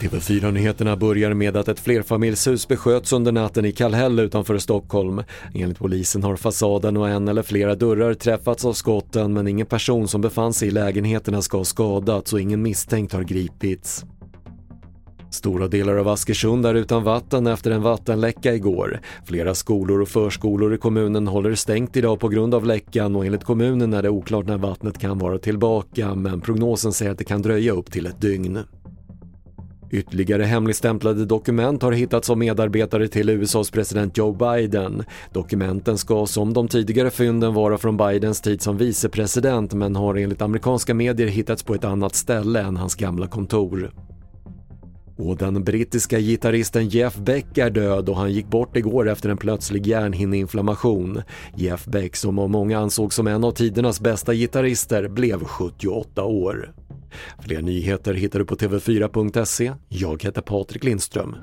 TV4-nyheterna börjar med att ett flerfamiljshus besköts under natten i Kallhäll utanför Stockholm. Enligt polisen har fasaden och en eller flera dörrar träffats av skotten men ingen person som befann sig i lägenheterna ska ha skadats och ingen misstänkt har gripits. Stora delar av Askersund är utan vatten efter en vattenläcka igår. Flera skolor och förskolor i kommunen håller stängt idag på grund av läckan och enligt kommunen är det oklart när vattnet kan vara tillbaka men prognosen säger att det kan dröja upp till ett dygn. Ytterligare hemligstämplade dokument har hittats av medarbetare till USAs president Joe Biden. Dokumenten ska som de tidigare fynden vara från Bidens tid som vicepresident men har enligt amerikanska medier hittats på ett annat ställe än hans gamla kontor. Och den brittiska gitarristen Jeff Beck är död och han gick bort igår efter en plötslig hjärnhinneinflammation. Jeff Beck, som av många ansågs som en av tidernas bästa gitarrister, blev 78 år. Fler nyheter hittar du på tv4.se. Jag heter Patrik Lindström.